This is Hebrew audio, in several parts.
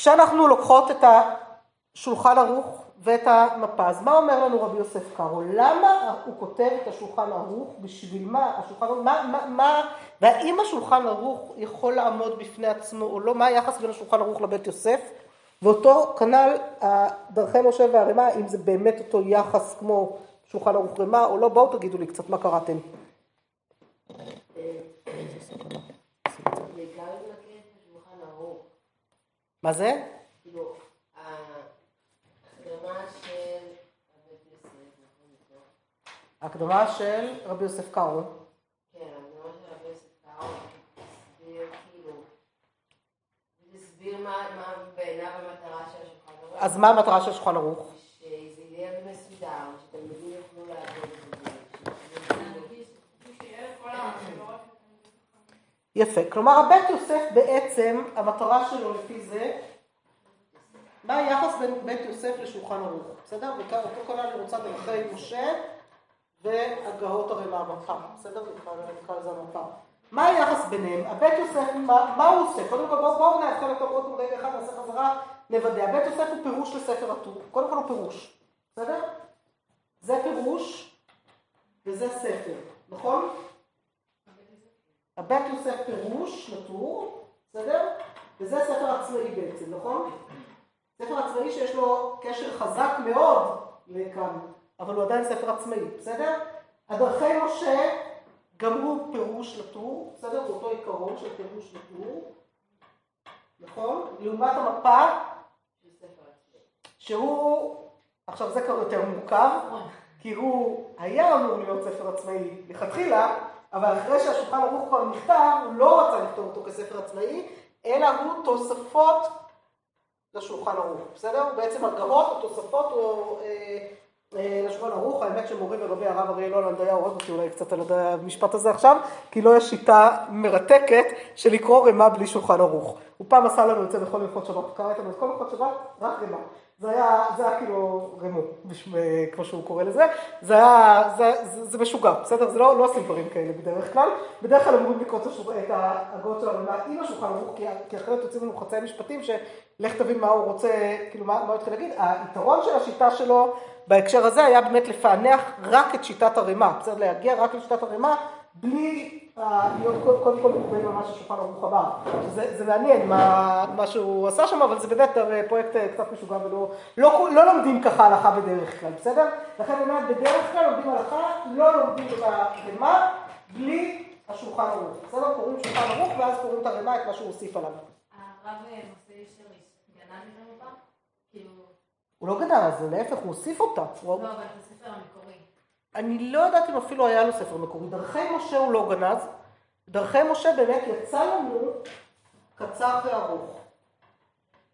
כשאנחנו לוקחות את השולחן ערוך ואת המפה, אז מה אומר לנו רבי יוסף קארו? למה הוא כותב את השולחן ערוך? בשביל מה? השולחן ערוך, מה, מה, מה, והאם השולחן ערוך יכול לעמוד בפני עצמו או לא? מה היחס בין השולחן ערוך לבית יוסף? ואותו כנ"ל דרכי משה והרימה, אם זה באמת אותו יחס כמו שולחן ערוך רימה או לא, בואו תגידו לי קצת מה קראתם. מה זה? כאילו, ההקדמה של רבי יוסף קארו. כן, ההקדמה של רבי יוסף קארו, הסביר כאילו, הסביר מה בעיניו המטרה של השולחן ערוך. אז מה המטרה של השולחן ערוך? יפה, כלומר הבית יוסף בעצם, המטרה שלו לפי זה, מה היחס בין בית יוסף לשולחן ערוך, בסדר? אותו כלל אני רוצה דרכי משה והגהות הרי מהמפה, בסדר? נקרא לזה המפה. מה היחס ביניהם? הבית יוסף, מה, מה הוא עושה? קודם כל בואו בוא נאתחל את עוד רגע אחד, נעשה חזרה, נוודא. הבית יוסף הוא פירוש לספר הטור. קודם כל הוא פירוש, בסדר? זה פירוש וזה ספר, נכון? הבית יוסף פירוש לטור, בסדר? וזה ספר עצמאי בעצם, נכון? ספר עצמאי שיש לו קשר חזק מאוד לכאן. אבל הוא עדיין ספר עצמאי, בסדר? הדרכי משה גם הוא פירוש לטור, בסדר? זה אותו עיקרון של פירוש לטור, נכון? לעומת המפה, שהוא, עכשיו זה כבר יותר מורכב, כי הוא היה אמור להיות ספר עצמאי לכתחילה, אבל אחרי שהשולחן ערוך כבר נכתב, הוא לא רצה לכתוב אותו כספר עצמאי, אלא הוא תוספות לשולחן ערוך, בסדר? בעצם הגהות או תוספות או אה, אה, לשולחן ערוך, האמת שמורי ורבי הרב אריאל הולנד היה הורג אותי אולי קצת על המשפט הזה עכשיו, כי לא יש שיטה מרתקת של לקרוא רמה בלי שולחן ערוך. הוא פעם עשה לנו את זה בכל מלכות שבת, קרא איתנו את כל מלכות שבת, רק רמה. זה היה, זה היה כאילו רמו, כמו שהוא קורא לזה, זה היה, זה, זה, זה משוגע, בסדר? זה לא, לא עושים דברים כאלה בדרך כלל, בדרך כלל אמורים לקרוא את ההגות של הרמה עם השולחן ערוך, כי, כי אחרת יוצאים לנו חצאי משפטים שלך תבין מה הוא רוצה, כאילו מה, מה הוא התחיל להגיד, היתרון של השיטה שלו בהקשר הזה היה באמת לפענח רק את שיטת הרימה, בסדר? להגיע רק לשיטת הרימה, בלי להיות קודם כל מקובל במה ששולחן ערוך אמר. זה מעניין מה, מה שהוא עשה שם, אבל זה באמת פרויקט קצת משוגע ולא לא, לא לומדים ככה הלכה בדרך כלל, בסדר? לכן באמת בדרך כלל לומדים הלכה, לא לומדים את הרימה, בלי השולחן ערוך. בסדר? קוראים שולחן ערוך ואז קוראים את הרימה, את מה שהוא הוסיף עליו. הרב מוסי שריש, גנב את המפה? כאילו... הוא לא גנב, זה להפך, הוא הוסיף אותה. לא, אבל זה ספר המקורי. אני לא יודעת אם אפילו היה לו ספר מקורי. דרכי משה הוא לא גנז. דרכי משה באמת יצא לנו קצר וארוך.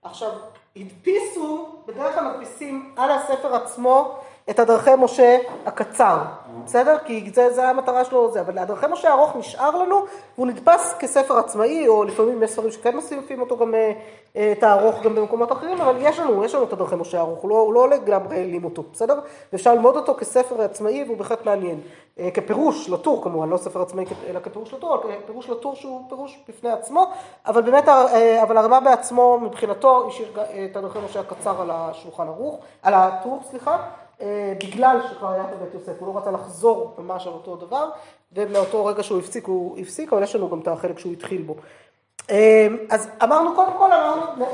עכשיו, הדפיסו, בדרך כלל מדפיסים על הספר עצמו את הדרכי משה הקצר, בסדר? כי זה, זה המטרה שלו, זה, אבל הדרכי משה הארוך נשאר לנו, והוא נדפס כספר עצמאי, או לפעמים יש ספרים שכן מוסיפים אותו גם, אה, את הארוך גם במקומות אחרים, אבל יש לנו, יש לנו את הדרכי משה הארוך, הוא לא, הוא לא לגמרי העלים אותו, בסדר? ואפשר ללמוד אותו כספר עצמאי, והוא בהחלט מעניין. אה, כפירוש לטור כמובן, לא ספר עצמאי אלא כפירוש לטור, כפירוש לטור שהוא פירוש בפני עצמו, אבל באמת, אה, אבל הרמה בעצמו מבחינתו השאיר את הדרכי משה הקצר על השולחן ערוך, על הטור, סליחה. אה, בגלל שכבר היה בבית יוסף, הוא לא רצה לחזור ממש על אותו דבר, ומאותו רגע שהוא הפסיק, הוא הפסיק, אבל יש לנו גם את החלק שהוא התחיל בו. אה, אז אמרנו, קודם כל אמרנו,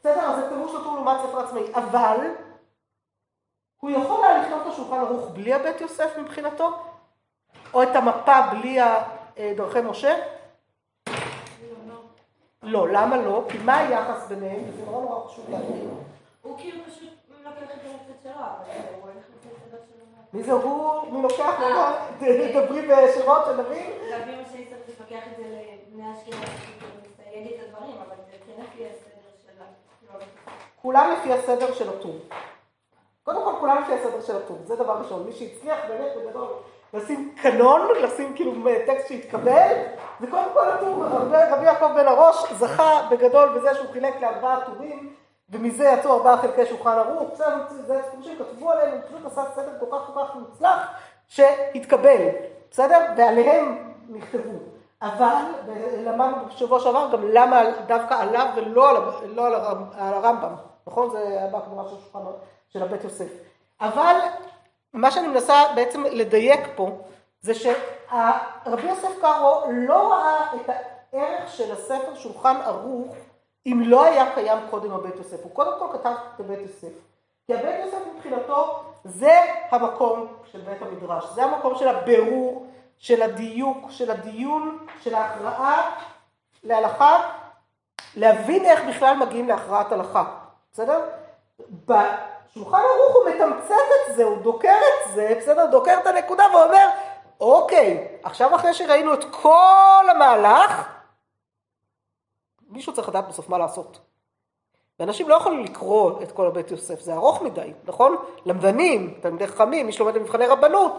בסדר, אז זה פירוש נתון לעומת ספר עצמאי, אבל הוא יכול היה לכתוב את השולחן ערוך בלי הבית יוסף מבחינתו, או את המפה בלי דרכי משה? לא, למה לא? כי מה היחס ביניהם? וזה נורא נורא חשוב להגיד. הוא כאילו פשוט מי זה הוא? מי לוקח לך? דברי בשמות שנבין? להביא מה שאני צריך לפקח את זה לבני אשכנז, מסייג את הדברים, אבל זה כן לפי הסדר של כולם לפי הסדר של הטור. קודם כל, כולם לפי הסדר של הטור, זה דבר ראשון. מי שהצליח באמת בגדול לשים קנון, לשים כאילו טקסט שהתקבל, זה קודם כל הטור. רבי יעקב בן הראש זכה בגדול בזה שהוא חילק לארבעה טורים. ומזה יצאו ארבעה חלקי שולחן ערוך, זה סיפור שכתבו עליהם, הוא פשוט עשה סדר כל כך כל כך מוצלח, שהתקבל, בסדר? ועליהם נכתבו. אבל, ולמדנו בשבוע שעבר גם למה דווקא עליו ולא על, לא על, על הרמב"ם, נכון? זה היה בהקדמה של השולחן של הבית יוסף. אבל מה שאני מנסה בעצם לדייק פה, זה שרבי יוסף קארו לא ראה את הערך של הספר שולחן ערוך אם לא היה קיים קודם הבית יוסף. הוא קודם כל כתב את הבית יוסף. כי הבית יוסף מבחינתו זה המקום של בית המדרש, זה המקום של הבירור, של הדיוק, של הדיון, של ההכרעה להלכה, להבין איך בכלל מגיעים להכרעת הלכה, בסדר? בשולחן ערוך הוא מתמצת את זה, הוא דוקר את זה, בסדר? דוקר את הנקודה ואומר, אוקיי, עכשיו אחרי שראינו את כל המהלך, מישהו צריך לדעת בסוף מה לעשות. ואנשים לא יכולים לקרוא את כל הבית יוסף, זה ארוך מדי, נכון? למדנים, תלמידי חכמים, מי שלומד במבחני רבנות,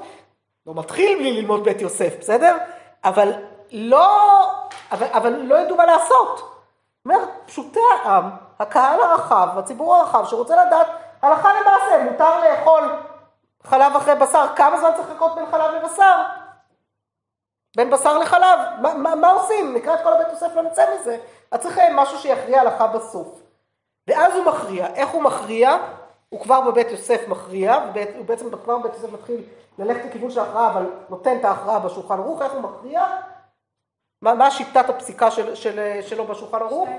לא מתחיל בלי ללמוד בית יוסף, בסדר? אבל לא, אבל, אבל לא ידעו מה לעשות. אומר, פשוטי העם, הקהל הרחב, הציבור הרחב, שרוצה לדעת הלכה למעשה, מותר לאכול חלב אחרי בשר, כמה זמן צריך לחכות בין חלב לבשר? בין בשר לחלב, מה, מה, מה עושים? נקרא את כל הבית יוסף, לא נצא מזה. אז צריך משהו שיכריע הלכה בסוף. ואז הוא מכריע. איך הוא מכריע? הוא כבר בבית יוסף מכריע, הוא בעצם כבר בבית יוסף מתחיל ללכת לכיוון של ההכרעה, אבל נותן את ההכרעה בשולחן ערוך, איך הוא מכריע? מה, מה שיטת הפסיקה של, של, שלו בשולחן ערוך?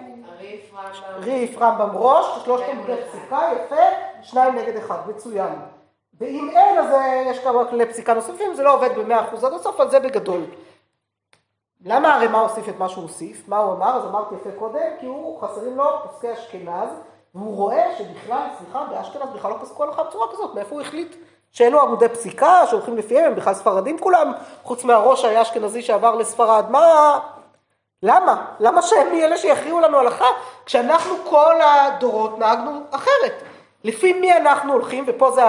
ריף, רמב"ם, ראש, שלושת עמודי פסיקה, יפה, שניים נגד אחד, מצוין. ואם אין, אז אה, יש כמה כללי פסיקה נוספים, זה לא עובד במאה אחוז עד הסוף, אבל זה בגדול. למה הרי מה הוסיף את מה שהוא הוסיף? מה הוא אמר? אז אמרתי יפה קודם, כי הוא חסרים לו פוסקי אשכנז, והוא רואה שבכלל, סליחה, באשכנז בכלל לא פסקו הלכה בצורה כזאת, מאיפה הוא החליט שאלו עמודי פסיקה שהולכים לפיהם, הם בכלל ספרדים כולם, חוץ מהראש היה אשכנזי שעבר לספרד, מה... למה? למה שהם אלה שיכריעו לנו הלכה, כשאנחנו כל הדורות נהגנו אחרת? לפי מי אנחנו הולכים, ופה זה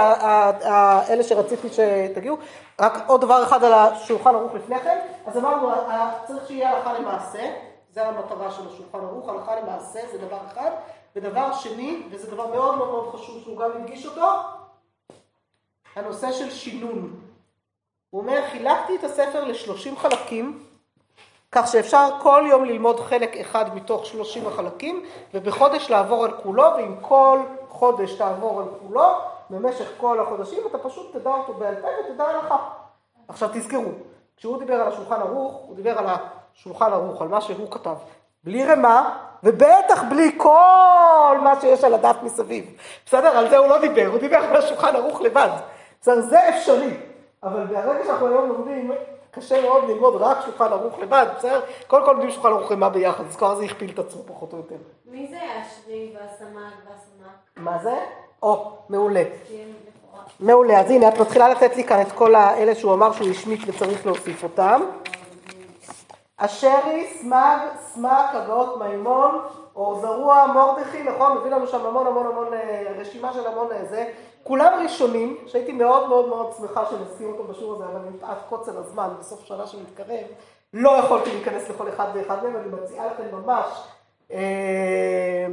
אלה שרציתי שתגיעו, רק עוד דבר אחד על השולחן ערוך לפני כן, אז אמרנו, צריך שיהיה הלכה למעשה, זה המטרה של השולחן ערוך, הלכה למעשה זה דבר אחד, ודבר שני, וזה דבר מאוד מאוד מאוד חשוב שהוא גם הדגיש אותו, הנושא של שינון. הוא אומר, חילקתי את הספר לשלושים חלקים, כך שאפשר כל יום ללמוד חלק אחד מתוך שלושים החלקים, ובחודש לעבור על כולו, ועם כל חודש תעבור על כולו, במשך כל החודשים, אתה פשוט תדע אותו בעל פה ותדע הלכה. עכשיו תזכרו, כשהוא דיבר על השולחן ערוך, הוא דיבר על השולחן ערוך, על מה שהוא כתב. בלי רמה, ובטח בלי כל מה שיש על הדף מסביב. בסדר? על זה הוא לא דיבר, הוא דיבר על השולחן ערוך לבד. בסדר? זה אפשרי. אבל ברגע שאנחנו היום לומדים, קשה מאוד ללמוד רק שולחן ערוך לבד, בסדר? קודם כל לומדים שולחן ערוך רמה ביחד, אז כבר זה הכפיל את עצמו פחות או יותר. מי זה השרי והסמ"ק והסמ"ק? מה זה? או, מעולה. מעולה, אז הנה את מתחילה לתת לי כאן את כל האלה שהוא אמר שהוא השמיט וצריך להוסיף אותם. אשרי, סמג, סמק, הגאות מימון, או זרוע, מורדכי, נכון? מביא לנו שם המון המון המון אה, רשימה של המון אה, זה. כולם ראשונים, שהייתי מאוד מאוד מאוד שמחה שנסכים אותם בשיעור הזה, אבל מפאת קוצר הזמן, בסוף שנה שמתקרב, לא יכולתי להיכנס לכל אחד ואחד מהם, אני מציעה לכם ממש אה,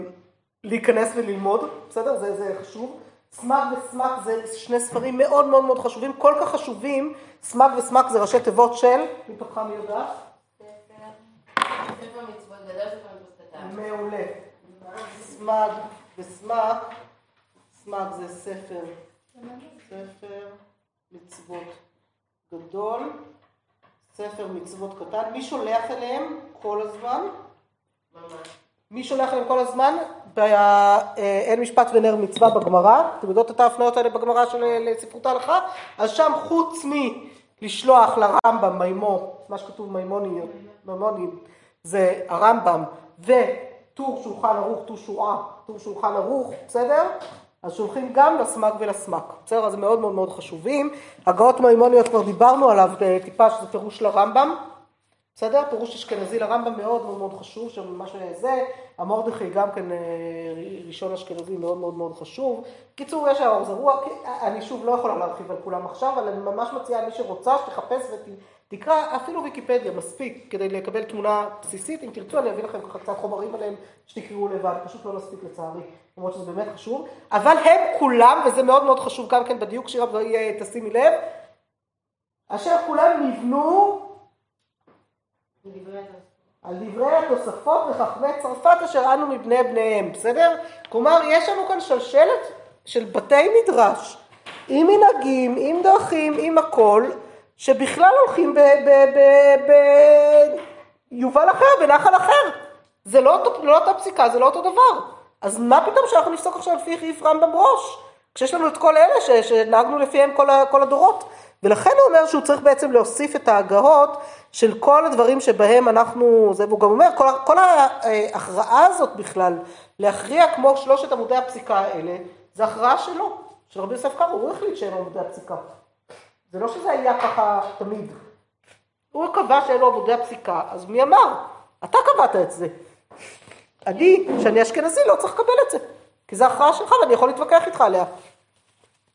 להיכנס וללמוד, בסדר? זה, זה חשוב. סמק וסמק זה שני ספרים מאוד מאוד מאוד חשובים, כל כך חשובים, סמק וסמק זה ראשי תיבות של, מתוכך מי יודעת? מעולה. סמג וסמק, סמג זה ספר, ספר מצוות גדול, ספר מצוות קטן. מי שולח אליהם כל הזמן? מי שולח אליהם כל הזמן? באין משפט ונר מצווה בגמרא, אתם יודעות את ההפניות האלה בגמרא של ספרות ההלכה? אז שם חוץ מלשלוח לרמב"ם מימו, מה שכתוב מימוניים, מימונים, זה הרמב"ם וטור שולחן ערוך, טור שועה, טור שולחן ערוך, בסדר? אז שולחים גם לסמ"ק ולסמ"ק, בסדר? אז זה מאוד מאוד מאוד חשובים. הגאות מימוניות כבר דיברנו עליו טיפה, שזה פירוש לרמב"ם, בסדר? פירוש אשכנזי לרמב"ם מאוד מאוד מאוד חשוב, שממש זה, המורדכי גם כן אה, ראשון אשכנזי מאוד מאוד מאוד חשוב. קיצור, יש האור זרוע, אני שוב לא יכולה להרחיב על כולם עכשיו, אבל אני ממש מציעה מי שרוצה שתחפש ותקרא אפילו ויקיפדיה, מספיק, כדי לקבל תמונה בסיסית. אם תרצו אני אביא לכם ככה קצת חומרים עליהם שתקראו לבד, פשוט לא נספיק לצערי, למרות שזה באמת חשוב. אבל הם כולם, וזה מאוד מאוד חשוב גם כן בדיוק שירה תשימי לב, אשר כולם נבנו. על דברי התוספות וחכמי צרפת אשר אנו מבני בניהם, בסדר? כלומר, יש לנו כאן שלשלת של בתי מדרש, עם מנהגים, עם דרכים, עם הכל, שבכלל הולכים ביובל אחר, בנחל אחר. זה לא, אותו- לא אותה פסיקה, זה לא אותו דבר. אז מה פתאום שאנחנו נפסוק עכשיו לפי חיף רמב"ם ראש? כשיש לנו את כל אלה ש- שנהגנו לפיהם כל, כל הדורות. ולכן הוא אומר שהוא צריך בעצם להוסיף את ההגהות של כל הדברים שבהם אנחנו, זה, והוא גם אומר, כל, כל ההכרעה הזאת בכלל, להכריע כמו שלושת עמודי הפסיקה האלה, זה הכרעה שלו, של רבי יוסף קארו, הוא החליט שהם עמודי הפסיקה. זה לא שזה היה ככה תמיד. הוא קבע שאלו עמודי הפסיקה, אז מי אמר? אתה קבעת את זה. אני, שאני אשכנזי, לא צריך לקבל את זה. כי זו הכרעה שלך ואני יכול להתווכח איתך עליה.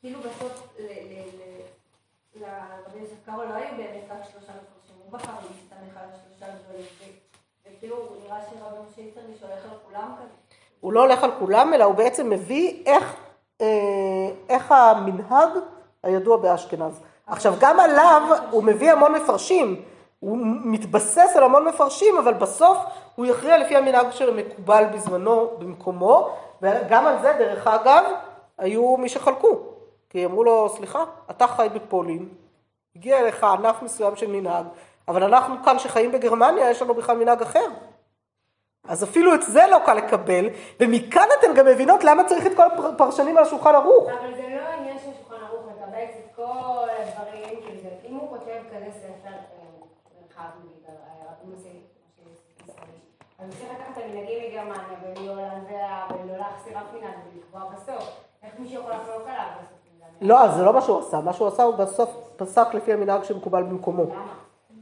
כאילו בסוף ל- ל- ל- לרבי יוסף קארו לא היו באמת רק שלושה מפרשים, הוא בחר להסתמך על השלושה גדולים, ו- וכאילו נראה שרבי משה איסרליש הולך על כולם כזה. הוא לא הולך על כולם, אלא הוא בעצם מביא איך, אה, איך המנהג הידוע באשכנז. עכשיו, גם עליו הוא מביא המון מפרשים. הוא מתבסס על המון מפרשים, אבל בסוף הוא יכריע לפי המנהג של המקובל בזמנו, במקומו, וגם על זה, דרך אגב, היו מי שחלקו. כי אמרו לו, סליחה, אתה חי בפולין, הגיע אליך ענף מסוים של מנהג, אבל אנחנו כאן שחיים בגרמניה, יש לנו בכלל מנהג אחר. אז אפילו את זה לא קל לקבל, ומכאן אתן גם מבינות למה צריך את כל הפרשנים על השולחן ערוך. אבל זה לא העניין של שולחן ערוך מקבץ את כל הדברים, כאילו זה, אם הוא כותב כזה ספר אה, רחב נגיד על אה, רבי משה הוא צריך לקחת את המנהגים מגרמניה ומהולנד וה- ולא להחסיר אף מנהג ולקבוע בסוף. איך מישהו יכול לחלוק עליו בסוף? לא, זה לא מה שהוא עשה, מה שהוא עשה הוא בסוף פסק לפי המנהג שמקובל במקומו.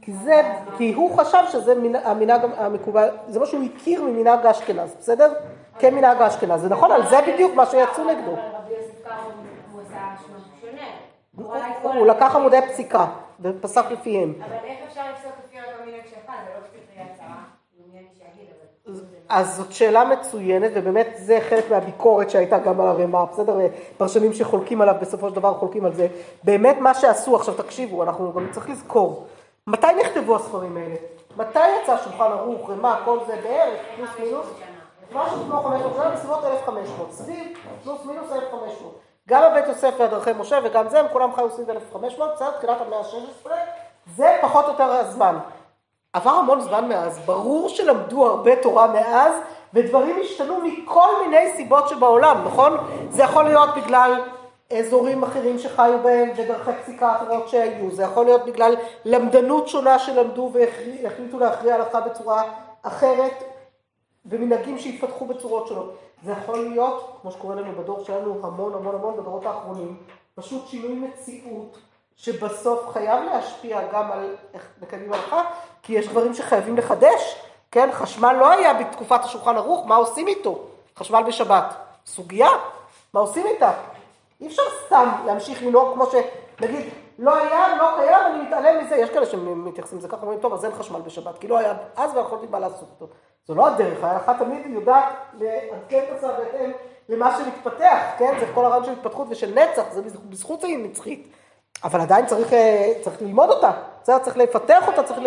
כי זה, כי הוא חשב שזה מנ- המנהג המקובל, זה מה שהוא הכיר ממנהג אשכנז, בסדר? כמנהג אשכנז, זה נכון, על זה בדיוק מה שיצאו נגדו. הוא לקח. עמודי פסיקה ופסק לפיהם. אבל איך אפשר לפסוק לפי אותו מנהג שלך? זה לא ספרייה צרה. מי אני שאגיד, אבל... אז זאת שאלה מצוינת, ובאמת זה חלק מהביקורת שהייתה גם על הרמ"א, בסדר? פרשנים שחולקים עליו בסופו של דבר חולקים על זה. באמת מה שעשו, עכשיו תקשיבו, אנחנו גם צריך לזכור, מתי נכתבו הספרים האלה? מתי יצא שולחן ערוך, רמ"א, כל זה בערך, פלוס מינוס? משהו כמו 500 שנה, בסביבות 1,500, סביב פלוס מינוס 1,500. גם הבית יוסף והדרכי משה וגם זה, הם כולם חיו סביב 1,500, בסדר, תחילת המאה ה-16, זה פחות או יותר הזמן. עבר המון זמן מאז, ברור שלמדו הרבה תורה מאז, ודברים השתנו מכל מיני סיבות שבעולם, נכון? זה יכול להיות בגלל אזורים אחרים שחיו בהם ודרכי פסיקה אחרות שהיו, זה יכול להיות בגלל למדנות שונה שלמדו והחליטו להכריע הלכה בצורה אחרת, ומנהגים שהתפתחו בצורות שונות. זה יכול להיות, כמו שקורה לנו בדור שלנו המון המון המון בדורות האחרונים, פשוט שינוי מציאות שבסוף חייב להשפיע גם על איך מקיימים הלכה, כי יש דברים שחייבים לחדש, כן? חשמל לא היה בתקופת השולחן ערוך, מה עושים איתו? חשמל בשבת. סוגיה, מה עושים איתה? אי אפשר סתם להמשיך לנהוג כמו שנגיד, לא היה, לא קיים, אני מתעלם מזה, יש כאלה שמתייחסים לזה ככה, אומרים, טוב, אז אין חשמל בשבת, כי לא היה אז ויכולתי מה לעשות אותו. זו לא הדרך, ההלכה תמיד יודעת לעדכן את עצמה בהתאם למה שמתפתח, כן? זה כל הרעיון של התפתחות ושל נצח, זה בזכות זה היא נצחית. אבל עדיין צריך, אה, צריך ללמוד אותה, בסדר? צריך לפתח אותה, צריך ל...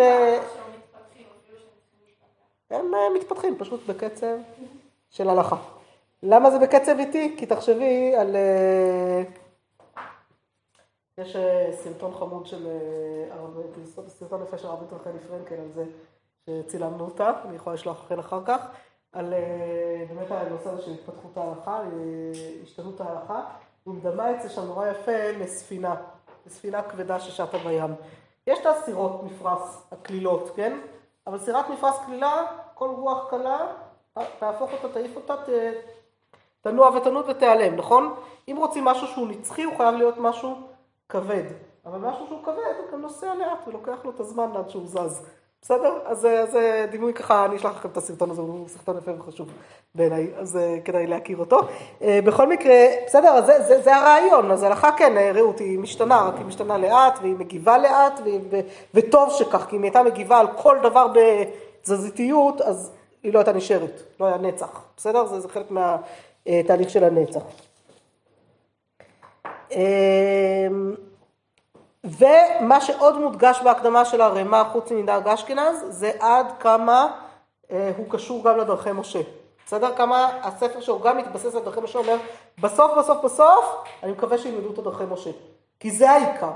הם אה, מתפתחים פשוט בקצב של הלכה. למה זה בקצב איטי? כי תחשבי על... אה, יש אה, סרטון חמוד של הרב, סרטון יפה של הרב רחלי פרנקל על זה, שצילמנו אותה, אני יכולה לשלוח לכם אחר כך, על באמת הנושא הזה של התפתחות ההלכה, השתנות ההלכה, הוא מדמה את זה שם נורא יפה לספינה, לספינה כבדה ששטה בים. יש את הסירות מפרש הקלילות, כן? אבל סירת מפרש קלילה, כל רוח קלה, תהפוך אותה, תעיף אותה, ת... תנוע ותנות ותיעלם, נכון? אם רוצים משהו שהוא נצחי, הוא חייב להיות משהו כבד. אבל משהו שהוא כבד, הוא גם נוסע לאט ולוקח לו את הזמן עד שהוא זז. בסדר? אז זה דימוי ככה, אני אשלח לכם את הסרטון הזה, הוא סרטון יפה וחשוב בעיניי, אז כדאי להכיר אותו. בכל מקרה, בסדר, אז זה, זה, זה הרעיון, אז ההלכה כן, רעות, היא משתנה, רק היא משתנה לאט, והיא מגיבה לאט, והיא, ו, וטוב שכך, כי אם היא הייתה מגיבה על כל דבר בתזזיתיות, אז היא לא הייתה נשארת, לא היה נצח, בסדר? זה, זה חלק מהתהליך של הנצח. ומה שעוד מודגש בהקדמה של הרמ"א, חוץ ממנהג אשכנז, זה עד כמה אה, הוא קשור גם לדרכי משה. בסדר? כמה הספר שלו גם מתבסס על דרכי משה, אומר, בסוף בסוף בסוף, אני מקווה שילמדו את הדרכי משה. כי זה העיקר.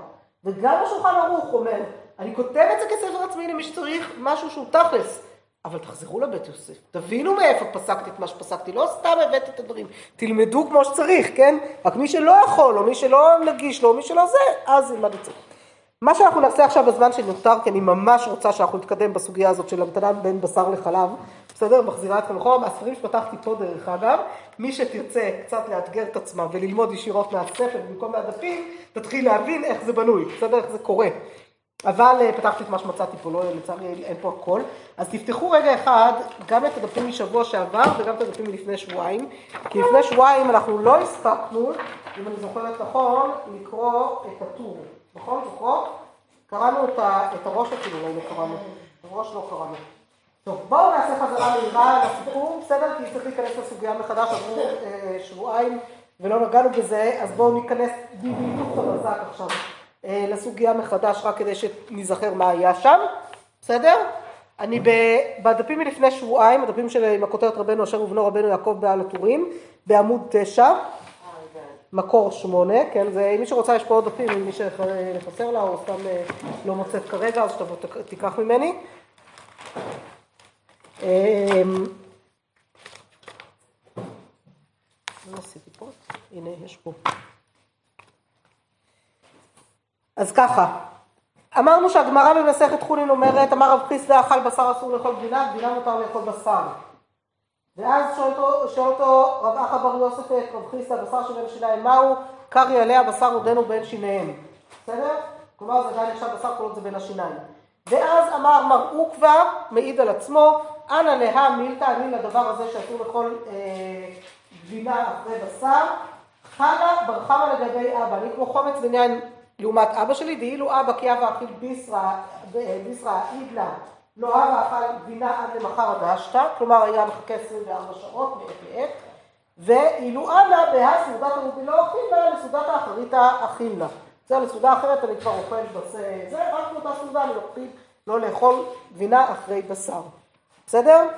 וגם השולחן ערוך אומר, אני כותב את זה כספר עצמי למי שצריך משהו שהוא תכלס. אבל תחזרו לבית יוסף, תבינו מאיפה פסקתי את מה שפסקתי, לא סתם הבאתי את הדברים, תלמדו כמו שצריך, כן? רק מי שלא יכול, או מי שלא נגיש לו, או מי שלא זה, אז ילמד את זה. מה שאנחנו נעשה עכשיו בזמן שנותר, כי אני ממש רוצה שאנחנו נתקדם בסוגיה הזאת של המתנה בין בשר לחלב, בסדר? מחזירה אתכם לחום. הספרים שפתחתי פה דרך אגב, מי שתרצה קצת לאתגר את עצמה וללמוד ישירות מהספר במקום מהדפים, תתחיל להבין איך זה בנוי, בסדר? איך זה קורה. אבל אה, פתחתי את מה שמצאתי פה, לא, לצערי אין פה הכל. אז תפתחו רגע אחד גם את הדפים משבוע שעבר וגם את הדפים מלפני שבועיים. כי לפני שבועיים אנחנו לא הספקנו, אם אני זוכרת נכון, לקרוא את הטור. נכון? זוכרות? קראנו את, ה, את הראש אפילו, לא קראנו. את הראש לא קראנו. טוב, בואו נעשה חזרה מהירה לסיפור, בסדר? כי צריך להיכנס לסוגיה מחדש, עברו אה, שבועיים ולא נגענו בזה, אז בואו ניכנס בדיוק חזק עכשיו לסוגיה מחדש, רק כדי שניזכר מה היה שם, בסדר? אני בדפים מלפני שבועיים, הדפים של עם הכותרת רבנו אשר ובנו רבנו יעקב בעל הטורים, בעמוד תשע, מקור שמונה, כן, זה, מי שרוצה יש פה עוד דפים, אם מי שחסר לה או סתם אה, לא מוצאת כרגע, אז שתבוא תיקח ממני. לא עשיתי פה, הנה יש פה. אז ככה, אמרנו שהגמרא במסכת חולין אומרת, אמר רב חיסדא אכל בשר אסור לאכול גבינה, גבינה מותר לאכול בשר. ואז שואל אותו, שואל אותו רב אחא בר יוסף את רב חיסדא, בשר שבין שיניים, מהו? קרי עליה בשר עודנו בין שיניהם. בסדר? כלומר זה עדיין נחשב בשר כל עוד זה בין השיניים. ואז אמר מר עוקבא, מעיד על עצמו, אנא לה מילתא, אני לדבר הזה שאסור לאכול אה, גבינה אחרי בשר, חלה בר חמא לגבי אבא, אני כמו חומץ בניין לעומת אבא שלי, ואילו אבא כי אבא אכיל ביסרא, ביסרא אידלה, לא אבא אכל גבינה עד למחר הדשתא, כלומר היה מחכה 24 שעות מעת לעת, ואילו אבא בהא סעודת הרובי לא אכילה, לסעודת האחרית אכילה. זה לסעודה אחרת אני כבר אוכל בזה, זה רק באותה סעודה אני מקפיד לא לאכול גבינה אחרי בשר. בסדר?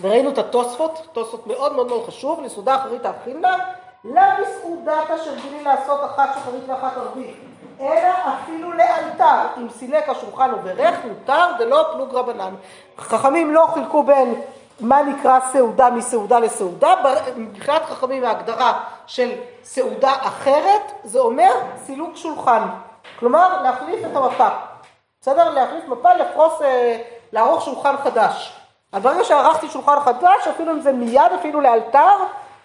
וראינו את התוספות, תוספות מאוד מאוד מאוד חשוב, לסעודה אחרית האכילה, לא בסעודת אשר גילי לעשות אחת שחרית ואחת ערבית, אלא אפילו לאלתר, אם סילק השולחן וברך, מותר דלא פלוג רבנן. חכמים לא חילקו בין מה נקרא סעודה מסעודה לסעודה, מבחינת חכמים ההגדרה של סעודה אחרת, זה אומר סילוק שולחן, כלומר להחליף את המפה, בסדר? להחליף מפה, לפרוס, אה, לערוך שולחן חדש. אז ברגע שערכתי שולחן חדש, אפילו אם זה מיד, אפילו לאלתר,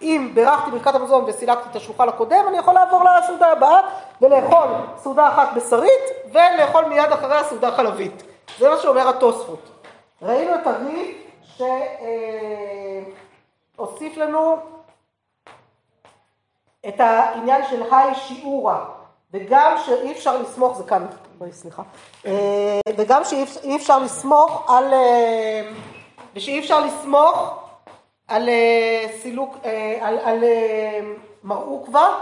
אם בירכתי ברכת המזון וסילקתי את השולחן הקודם, אני יכול לעבור לסעודה הבאה ולאכול סעודה אחת בשרית ולאכול מיד אחריה סעודה חלבית. זה מה שאומר התוספות. ראינו את הריב שהוסיף לנו את העניין של היי שיעורה, וגם שאי אפשר לסמוך, זה כאן, בואי סליחה, אה, וגם שאי אפשר לסמוך על, אה, ושאי אפשר לסמוך על אה, סילוק, על, על מר עוקווה,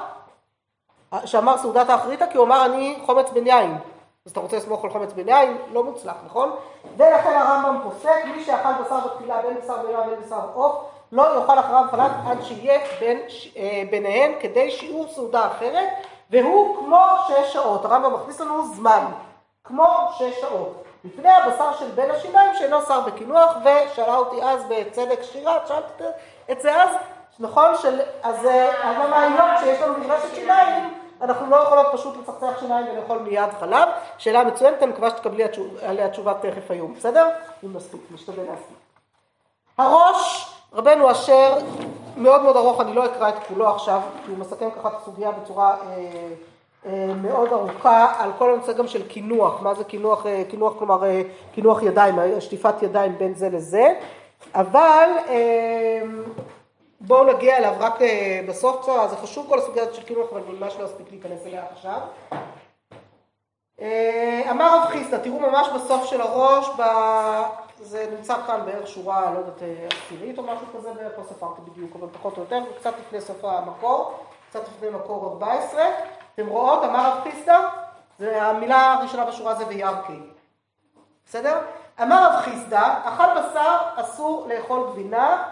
שאמר סעודת האחריתה, כי הוא אמר אני חומץ בן יין. אז אתה רוצה לסמוך על חומץ בן יין? לא מוצלח, נכון? ולכן הרמב"ם פוסק, מי שאכל בשר בתחילה בין בשר בירה ובין בשר עוף, לא יאכל אחריו חלב עד שיהיה בין, אה, ביניהן כדי שיעור סעודה אחרת, והוא כמו שש שעות. הרמב"ם מכניס לנו זמן, כמו שש שעות. לפני הבשר של בין השיניים שאינו שר בקינוח, ושאלה אותי אז בצדק שירה, שאלתי את זה אז, נכון? של, אז למה היום כשיש לנו מדרשת שיניים אנחנו לא יכולות פשוט לצחצח שיניים ולאכול מיד חלב. שאלה מצוינת, אני מקווה שתקבלי עליה תשובה תכף היום, בסדר? אם נספיק, נשתדל להספיק. הראש, רבנו אשר, מאוד מאוד ארוך, אני לא אקרא את כולו עכשיו, כי הוא מסכם ככה את הסוגיה בצורה אה, אה, מאוד ארוכה, על כל הנושא גם של קינוח, מה זה קינוח, אה, קינוח כלומר אה, קינוח ידיים, שטיפת ידיים בין זה לזה, אבל אה, בואו נגיע אליו רק אה, בסוף קצת, זה חשוב כל הסוגיה של קינוח, אבל ממש לא אספיק להיכנס אליה עכשיו. אה, אמר רב חיסדא, תראו ממש בסוף של הראש, ב... זה נמצא כאן בערך שורה, לא יודעת, אה, עשירית או משהו כזה, בערך לא ספרתי בדיוק, אבל פחות או יותר, וקצת לפני סוף המקור, קצת לפני מקור 14. אתם רואות, אמר רב חיסדא, המילה הראשונה בשורה זה וירקי. בסדר? אמר רב חיסדא, אכל בשר אסור לאכול גבינה,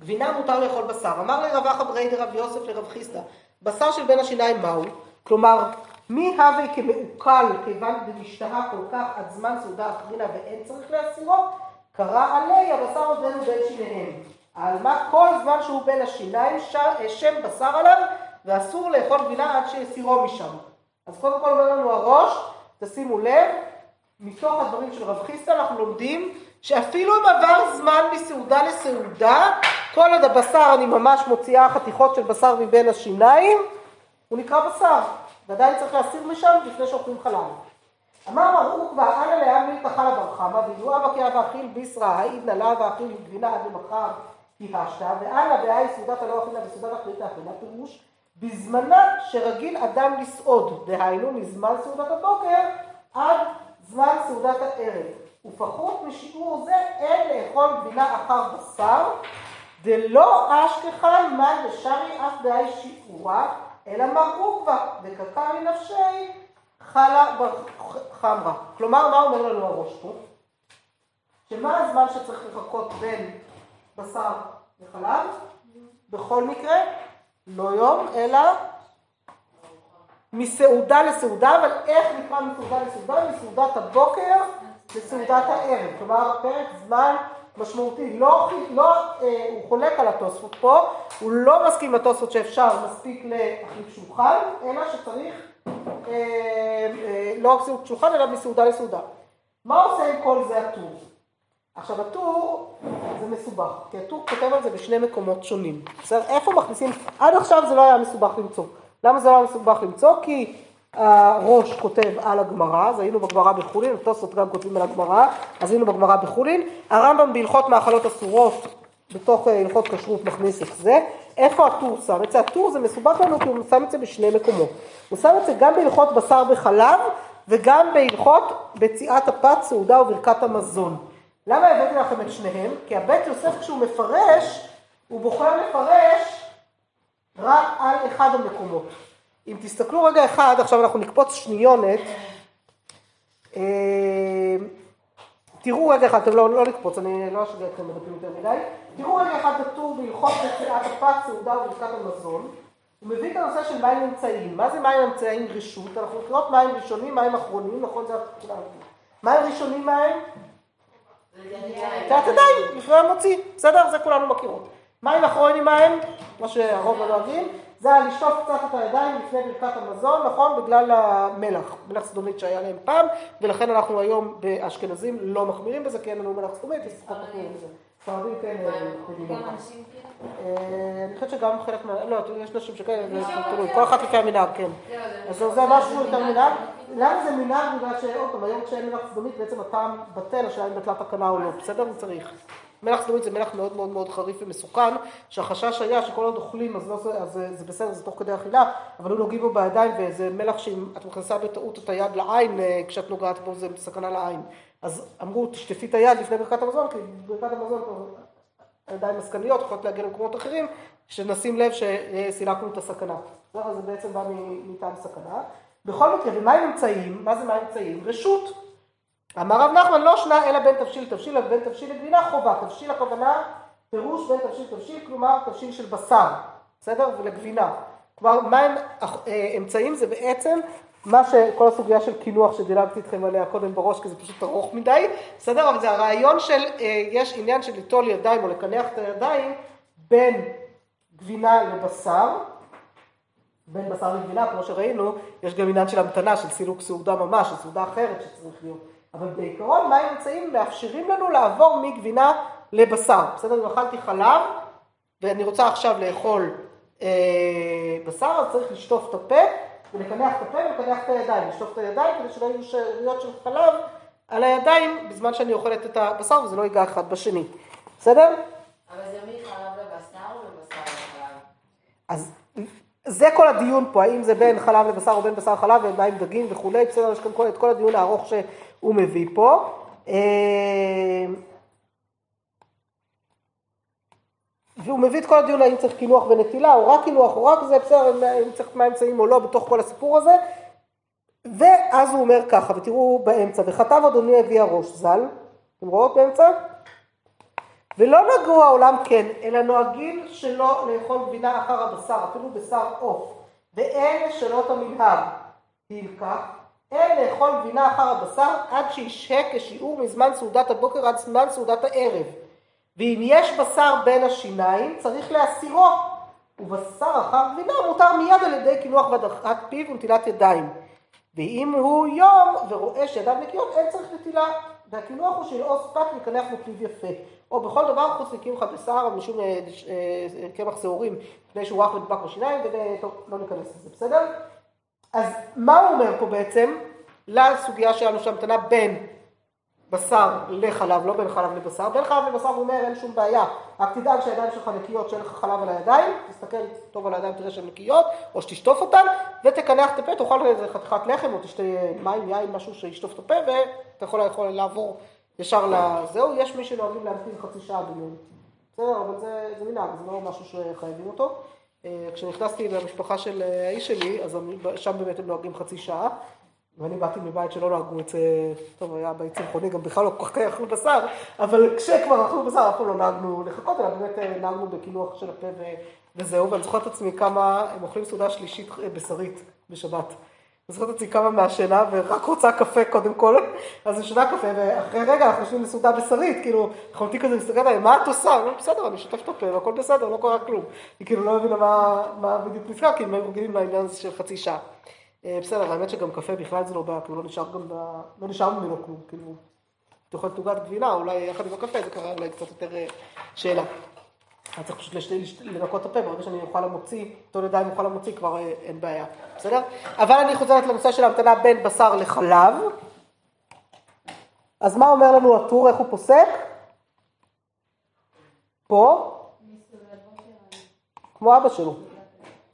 גבינה מותר לאכול בשר. אמר לרב אחא ברי דרב יוסף לרב חיסדא, בשר של בין השיניים מהו? כלומר, מי הווה כמעוקל כיוון דמשתהה כל כך עד זמן סעודה אחרינה ואין צריך להסירו? קרא עלי הבשר עודנו בין שיניהם. על מה כל זמן שהוא בין השיניים שם בשר עליו ואסור לאכול גבינה עד שיסירו משם. אז קודם כל אומר לנו הראש, תשימו לב, מתוך הדברים של רב חיסטה אנחנו לומדים שאפילו אם עבר זמן מסעודה לסעודה, כל עוד הבשר אני ממש מוציאה חתיכות של בשר מבין השיניים, הוא נקרא בשר, ועדיין צריך להסיר משם לפני שאוכלים חלב. אמר מר עוקבא, אנא להעמיד את החלה בר חמא, ואילו אבא כי אבא אכיל ביסרא, העיד נלה ואכיל גבינה עד למחר כי השתא, ואנא בהאי סעודת הלא אכילה וסעודת אחרית האכילה, פירוש בזמנה שרגיל אדם לסעוד, דהיינו מזמן סעודת הבוקר עד זמן סעודת הערב. ופחות משיעור זה אין לאכול גבינה אחר בשר, דלא אשכחן מן דשרי אף דהי שיעורה, אלא מר עוקבא, וקקה מנפשי חלה חמרה. כלומר, מה אומר לנו הראש פה? שמה הזמן שצריך לחכות בין בשר וחלב? בכל מקרה, לא יום, אלא מסעודה לסעודה, אבל איך נקרא מסעודה לסעודה? מסעודת הבוקר לסעודת הערב. כלומר, פרק זמן משמעותי. לא, לא, אה, הוא חולק על התוספות פה, הוא לא מסכים לתוספות שאפשר מספיק להחליף שולחן, אלא שצריך אה, אה, לא רק שולחן, אלא מסעודה לסעודה. מה עושה עם כל זה הטור? עכשיו הטור זה מסובך, כי הטור כותב על זה בשני מקומות שונים. בסדר? איפה מכניסים, עד עכשיו זה לא היה מסובך למצוא. למה זה לא היה מסובך למצוא? כי הראש כותב על הגמרא, אז היינו בגמרא בחולין, התוספות גם כותבים על הגמרא, אז היינו בגמרא בחולין. הרמב"ם בהלכות מאכלות אסורות, בתוך אה, הלכות כשרות מכניס את זה. איפה הטור שם את זה? הטור זה מסובך לנו כי הוא שם את זה בשני מקומות. הוא שם את זה גם בהלכות בשר וחלב וגם בהלכות בציעת הפת, סעודה וברכת המזון. למה הבאתי לכם את שניהם? כי הבית יוסף כשהוא מפרש, הוא בוחר לפרש רק על אחד המקומות. אם תסתכלו רגע אחד, עכשיו אנחנו נקפוץ שניונת, אה, תראו רגע אחד, אתם לא, לא לקפוץ, אני לא אשגע אתכם בדפים יותר מדי, תראו רגע אחד בטור בהלכות נשיאת הפת, סעודה וברכת המזון, הוא מביא את הנושא של מים אמצעיים. מה זה מים אמצעיים רשות? אנחנו נקראות מים ראשונים, מים אחרונים, נכון? זה מים ראשונים מים? תעת ידיים, לפני המוציא, בסדר? זה כולנו מכירות. מים אחרונים מים, מה שהרוב לא נוהגים, זה היה לשטוף קצת את הידיים לפני ברכת המזון, נכון? בגלל המלח, מלח סדומית שהיה להם פעם, ולכן אנחנו היום באשכנזים לא מחמירים בזה, כי אין לנו מלח סדומית, אז פחות מחמירים בזה. ספרדים כן גם אנשים כאילו? אני חושבת שגם חלק מה... לא, יש נשים שכאלה, כל אחת לפי המנהג, כן. אז זה משהו יותר מנהג. למה זה מנהג? בגלל שעוד פעם, היום כשאין מלח סדומית, בעצם הטעם בטל, השאלה אם בטלה תקנה או לא, בסדר? הוא צריך. מלח סדומית זה מלח מאוד מאוד מאוד חריף ומסוכן, שהחשש היה שכל עוד אוכלים אז, לא, אז זה בסדר, זה תוך כדי אכילה, אבל לא נוגעים בו בידיים וזה מלח שאם את מכניסה בטעות את היד לעין, אה, כשאת נוגעת בו זה סכנה לעין. אז אמרו, תשטפי את היד לפני ברכת המזון, כי ברכת המזון הידיים עסקניות, יכולות להגיע למקומות אחרים, שנשים לב שסילקנו את הסכנה. זה בעצם בא מטעם סכנה. בכל מקרה, ומה הם אמצעים? מה זה מה אמצעים? רשות. אמר רב נחמן לא שנה אלא בין תבשיל לתבשיל, בין תבשיל לגבינה חובה. תבשיל הכוונה פירוש בין תבשיל לתבשיל, כלומר תבשיל של בשר, בסדר? ולגבינה. כלומר, מה הם אה, אמצעים? זה בעצם מה שכל הסוגיה של קינוח שדילגתי איתכם עליה קודם בראש, כי זה פשוט ארוך מדי, בסדר? אבל זה הרעיון של, אה, יש עניין של ליטול ידיים או לקנח את הידיים בין גבינה לבשר, בין בשר לגבינה, כמו שראינו, יש גם עניין של המתנה, של סילוק סעודה ממש, של סעודה אחרת שצריך להיות. אבל בעיקרון מים אמצעים מאפשרים לנו לעבור מגבינה לבשר. בסדר, אם אכלתי חלב ואני רוצה עכשיו לאכול אה, בשר, אז צריך לשטוף את הפה ולקנח את הפה ולקנח את הידיים, לשטוף את הידיים כדי שלא יהיו שאריות של חלב על הידיים בזמן שאני אוכלת את הבשר וזה לא ייגע אחד בשני. בסדר? אבל זה מחלב לבשר או לבשר לחלב? אז זה כל הדיון פה, האם זה בין חלב לבשר או בין בשר לחלב ומה עם דגים וכולי, בסדר, יש כאן כל, את כל הדיון הארוך שהוא מביא פה. אה, והוא מביא את כל הדיון האם צריך קינוח ונטילה, או רק קינוח, או רק זה, בסדר, אם צריך מה אמצעים או לא בתוך כל הסיפור הזה. ואז הוא אומר ככה, ותראו באמצע, וכתב אדוני אבי הראש ז"ל, אתם רואות באמצע? ולא נגעו העולם כן, אלא נוהגים שלא לאכול גבינה אחר הבשר, אפילו בשר עוף, ואין לשנות המנהג. תלקח, אין לאכול גבינה אחר הבשר עד שישהה כשיעור מזמן סעודת הבוקר עד זמן סעודת הערב. ואם יש בשר בין השיניים, צריך להסירו, ובשר אחר גבינה מותר מיד על ידי קינוח והדחת פיו ונטילת ידיים. ואם הוא יום ורואה שידיו נקיות, אין צריך נטילה. והקינוח הוא שלעוס פת לקנח בפיו יפה. או בכל דבר חוץ מקמחא בשר, משום אה, אה, קמח שעורים, מפני שהוא רך ונדבק בשיניים, וטוב, לא ניכנס לזה, בסדר? אז מה הוא אומר פה בעצם? לסוגיה שלנו שהמתנה בין בשר לחלב, לא בין חלב לבשר. בין חלב לבשר הוא אומר אין שום בעיה, רק תדאג שהידיים שלך נקיות, שאין לך חלב על הידיים, תסתכל טוב על הידיים, תראה שהן נקיות, או שתשטוף אותן, ותקנח את הפה, תאכל איזה חתיכת לחם, או תשתה מים, יין, משהו שישטוף את הפה, ואתה יכול, יכול לעבור ישר לזהו. יש מי שנוהגים להמתין חצי שעה ביום. בסדר, אבל זה, זה מנהג, זה לא משהו שחייבים אותו. אה, כשנכנסתי למשפחה של אה, האיש שלי, אז שם באמת הם נוהגים חצי שעה. ואני באתי מבית שלא נהגו את זה, טוב, היה בית צמחוני, גם בכלל לא כל כך אכלו בשר, אבל כשכבר אכלו בשר, פעם לא נהגנו לחכות, אלא באמת אה, נהגנו בקינוח של הפה וזהו, ואני זוכרת את עצמי כמה, הם אוכלים סעודה שלישית בשרית בשבת. זוכרת את כמה מהשינה, ורק רוצה קפה קודם כל, אז אני שונה קפה, ואחרי רגע אנחנו יושבים לסעודה בשרית, כאילו, יכולתי כזה להסתכל עליי, מה את עושה? אני בסדר, אני שוטף את הפה, והכל בסדר, לא קורה כלום. היא כאילו לא הבינה מה בדיוק נזכר, כי הם היו רגילים לעניין של חצי שעה. אה, בסדר, האמת שגם קפה בכלל זה לא בעיה, כאילו לא נשאר גם, ב... לא נשאר ממנו כלום, כאילו, יכול תוגת גבינה, אולי יחד עם הקפה זה קרה אולי קצת יותר אה, שאלה. אני צריך פשוט לנקות את הפה, ברגע שאני אוכל למוציא, טול ידיים אוכל למוציא, כבר אה, אין בעיה, בסדר? אבל אני חוזרת לנושא של ההמתנה בין בשר לחלב. אז מה אומר לנו הטור, איך הוא פוסק? פה? כמו אבא שלו.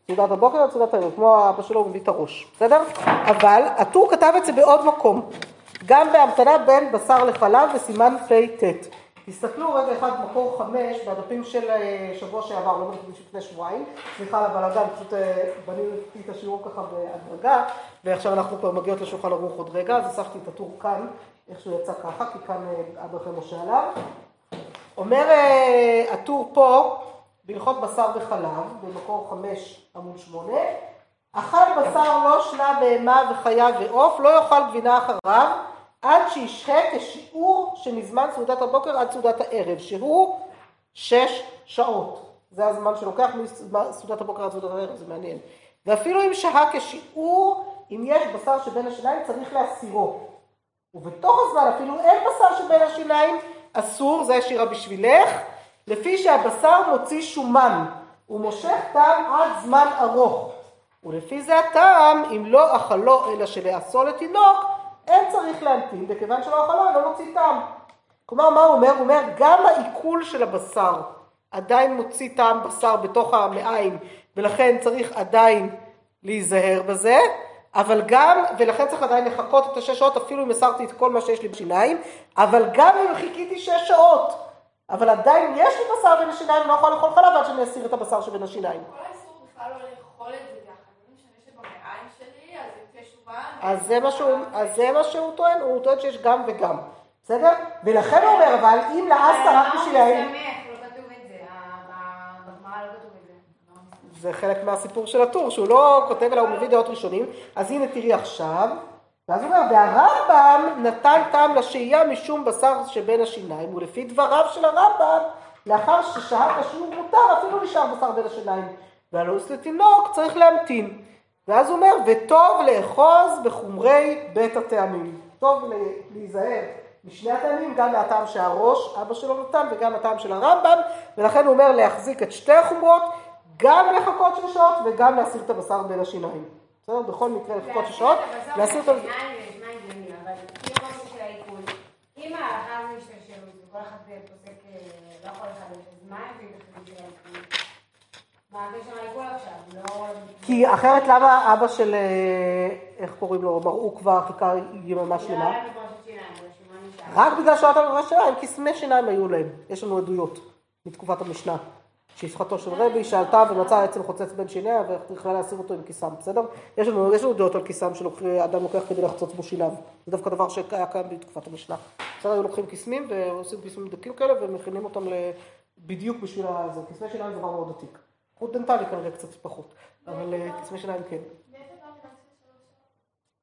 סעודת הבוקר עד סעודת הערב, כמו אבא שלו מביא את הראש, בסדר? אבל הטור כתב את זה בעוד מקום, גם בהמתנה בין בשר לחלב בסימן פט. תסתכלו רגע אחד מקור חמש בדפים של אה, שבוע שעבר, לא בדפים לפני שבועיים, סליחה על הבלאגן, פשוט אה, בניתי את השיעור ככה בהדרגה, ועכשיו אנחנו כבר מגיעות לשולחן ערוך עוד רגע, אז אספתי את הטור כאן, איך שהוא יצא ככה, כי כאן אה, אבא לכם משה עליו. אומר הטור פה, בהלכות בשר וחלב, במקור חמש עמוד שמונה, אכל בשר לא שנה בהמה וחיה ועוף, לא יאכל גבינה אחריו, עד שישהה כשיעור שמזמן סעודת הבוקר עד סעודת הערב, שהוא שש שעות. זה הזמן שלוקח מסעודת הבוקר עד סעודת הערב, זה מעניין. ואפילו אם שהה כשיעור, אם יש בשר שבין השיניים, צריך להסירו. ובתוך הזמן, אפילו אין בשר שבין השיניים, אסור, זה השירה בשבילך, לפי שהבשר מוציא שומן, הוא מושך טעם עד זמן ארוך. ולפי זה הטעם, אם לא אכלו אלא שלעשו לתינוק, אין צריך להמתין, וכיוון שלא אכלו, לא מוציא טעם. כלומר, מה הוא אומר? הוא אומר, גם העיכול של הבשר עדיין מוציא טעם בשר בתוך המעיים, ולכן צריך עדיין להיזהר בזה, אבל גם, ולכן צריך עדיין לחכות את השש שעות, אפילו אם הסרתי את כל מה שיש לי בשיניים, אבל גם אם חיכיתי שש שעות, אבל עדיין יש לי בשר בין השיניים, לא יכול לאכול חלב עד שאני אסיר את הבשר שבין השיניים. כל האיסור בכלל לא לאכול את זה ככה, לא משנה שבמעיים שלי, אז זה שומן. אז זה מה שהוא טוען, הוא טוען שיש גם וגם, בסדר? ולכן הוא אומר, אבל אם לעסת רק בשביל האם... זה חלק מהסיפור של הטור, שהוא לא כותב אלא הוא מביא דעות ראשונים, אז הנה תראי עכשיו, ואז הוא אומר, והרמב"ם נתן טעם לשהייה משום בשר שבין השיניים, ולפי דבריו של הרמב"ם, לאחר ששהה כשהוא מותר, אפילו נשאר בשר בין השיניים. והלוס לתינוק צריך להמתין. ואז הוא אומר, וטוב לאחוז בחומרי בית הטעמים. טוב להיזהר משני הטעמים, גם מהטעם שהראש, אבא שלו נתן, וגם הטעם של הרמב"ם, ולכן הוא אומר להחזיק את שתי החומרות, גם לחכות שש שעות וגם להסיר את הבשר בין השיניים. בסדר? בכל מקרה לחכות שש שעות, להסיר את הבשר. אם ההלכה זה השתלשלות, וכל אחד פוסק, לא יכול לחדש, אז מה הביא את מה הקשר לעיכול עכשיו? לא... כי אחרת למה אבא של, איך קוראים לו, מראו כבר חיכה יממה שלמה? רק בגלל שלא הייתה לו שיניים, כי סמי שיניים היו להם. יש לנו עדויות מתקופת המשנה. שפחתו של רבי, שעלתה ומצאה עצם חוצץ בין שיניה ויכלה להסיר אותו עם כיסם, בסדר? יש לנו, יש לנו דעות על כיסם שאדם לוקח כדי לחצוץ בו שיניו. זה דווקא דבר שהיה קיים בתקופת המשנה. בסדר, היו לוקחים קיסמים ועושים קיסמים דקים כאלה ומכינים אותם בדיוק בשביל זה. קיסמי שיניים זה דבר מאוד עתיק. חוט דנטלי כנראה קצת פחות, אבל קיסמי שיניים כן.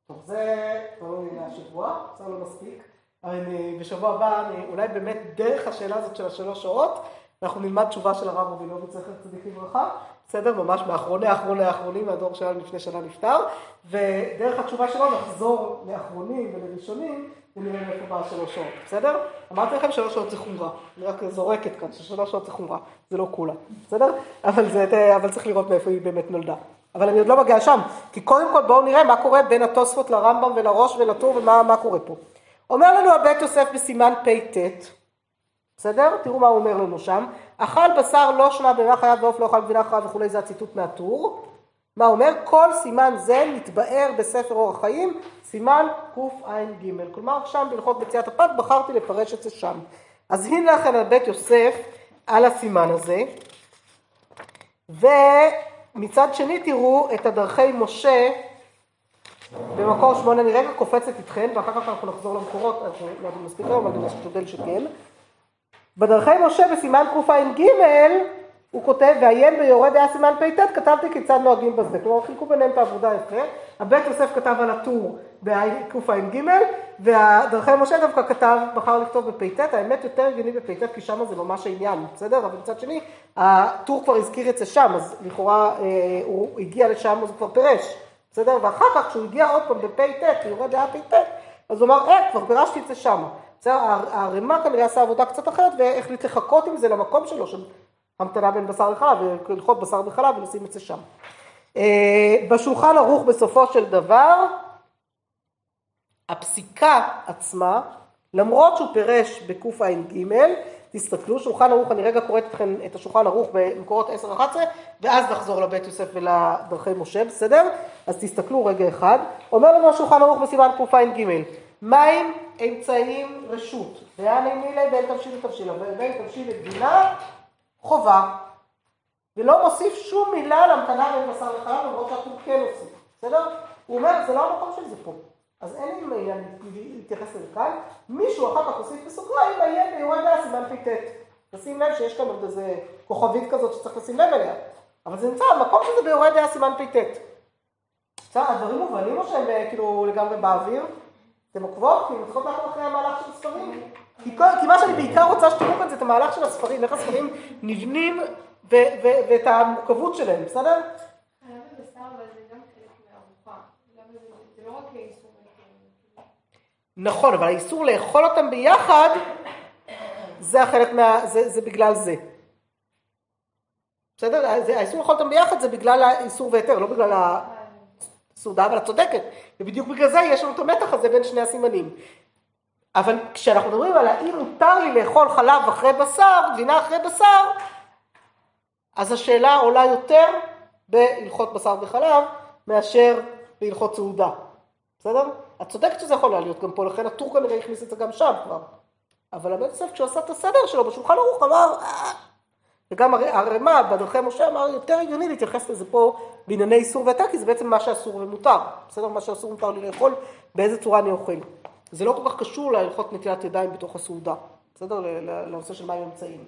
טוב, זה תלוי מהשבוע, זה לא מספיק. אני, בשבוע הבא, אני, אולי באמת דרך השאלה הזאת של השלוש שעות, אנחנו נלמד תשובה של הרב רבינוביץ, זכר צדיק לברכה, בסדר? ממש מאחרוני האחרוני האחרונים, מהדור שלנו לפני שנה נפטר, ודרך התשובה שלו נחזור לאחרונים ולראשונים, ונראה מאיפה בא שלוש שעות, בסדר? אמרתי לכם שלוש שעות זה חומרה, אני רק זורקת כאן, ששלוש שעות זה חומרה, זה לא כולה, בסדר? אבל, זה, אבל צריך לראות מאיפה היא באמת נולדה. אבל אני עוד לא מגיעה שם, כי קודם כל בואו נראה מה קורה בין התוספות לרמב"ם ולראש ולטור ומה קורה פה. אומר לנו הבית יוסף בסימן פט, בסדר? תראו מה הוא אומר לנו שם. אכל בשר לא שנה בהמה חייו ועוף לא אכל גבינה חיה וכולי, זה הציטוט מהטור. מה אומר? כל סימן זה מתבאר בספר אורח חיים, סימן קע"ג. כלומר, שם בהלכות מציאת הפת בחרתי לפרש את זה שם. אז הנה לכם על בית יוסף על הסימן הזה. ומצד שני תראו את הדרכי משה במקור שמונה אני רגע קופצת איתכם, ואחר כך אנחנו נחזור למקורות, אנחנו לא יודעים מספיק היום, אבל אני משתדל שכן. בדרכי משה בסימן קע"ג, הוא כותב, ועיין ביורה דעה סימן פ"ט, כתבתי כיצד נוהגים בזה. כלומר, חילקו ביניהם את העבודה יפה. הבית יוסף כתב על הטור בקע"ג, והדרכי משה דווקא כתב, בחר לכתוב בפ"ט, האמת יותר הגיוני בפ"ט, כי שם זה ממש העניין, בסדר? אבל מצד שני, הטור כבר הזכיר את זה שם, אז לכאורה אה, הוא הגיע לשם, אז הוא כבר פירש. בסדר? ואחר כך כשהוא הגיע עוד פעם בפ"ט, יורה דעה פ"ט, אז הוא אמר, אה, כבר פירשתי את זה שם. הרמ"א כנראה עשה עבודה קצת אחרת, והחליט לחכות עם זה למקום שלו, של המתנה בין בשר לחלב, וללכות בשר וחלב ולשים את זה שם. אה, בשולחן ערוך בסופו של דבר, הפסיקה עצמה, למרות שהוא פירש בקע"ג, תסתכלו, שולחן ערוך, אני רגע קוראת אתכם את השולחן ערוך במקורות 10-11, ואז נחזור לבית יוסף ולדרכי משה, בסדר? אז תסתכלו רגע אחד. אומר לנו השולחן ערוך בסימן קע"ג, מים אמצעים רשות, ואני מילי בין תבשיל לתבשיל, בין תבשיל לגבינה, חובה. ולא מוסיף שום מילה להמתנה בין בשר לחלב, למרות שאנחנו כן עושים, בסדר? הוא אומר, זה לא המקום של זה פה. אז אין לי עניין להתייחס לזה כאן. מישהו אחר כך הוסיף בסוגריים, ביורד דעה סימן פ"ט. תשים לב שיש כאן עוד איזה כוכבית כזאת שצריך לשים לב אליה. אבל זה נמצא, המקום שזה ביורד דעה סימן פ"ט. הדברים מובנים או שהם אה, כאילו לגמרי באוויר? אתם עוקבות? כי אתם צריכות לעקוב אחרי המהלך של הספרים? כי, כי מה שאני בעיקר רוצה שתראו כאן זה את המהלך של הספרים, איך הספרים נבנים ואת המורכבות שלהם, בסדר? נכון, אבל האיסור לאכול אותם ביחד, זה החלק מה... זה, זה בגלל זה. בסדר? האיסור לאכול אותם ביחד זה בגלל האיסור והיתר, לא בגלל הסעודה, אבל את צודקת. ובדיוק בגלל זה יש לנו את המתח הזה בין שני הסימנים. אבל כשאנחנו מדברים על האם מותר לי לאכול חלב אחרי בשר, גבינה אחרי בשר, אז השאלה עולה יותר בהלכות בשר וחלב מאשר בהלכות סעודה. בסדר? את צודקת שזה יכול להיות גם פה, לכן הטור כנראה הכניס את זה גם שם כבר. אבל הבית יוסף כשהוא עשה את הסדר שלו בשולחן ערוך אמר, אה. וגם הרמ"א בדרכי משה אמר יותר הגיוני להתייחס לזה פה בענייני איסור והיתר, כי זה בעצם מה שאסור ומותר. בסדר? מה שאסור ומותר לי לאכול, באיזה צורה אני אוכל. זה לא כל כך קשור להלכות נטילת ידיים בתוך הסעודה. בסדר? לנושא של מים אמצעים.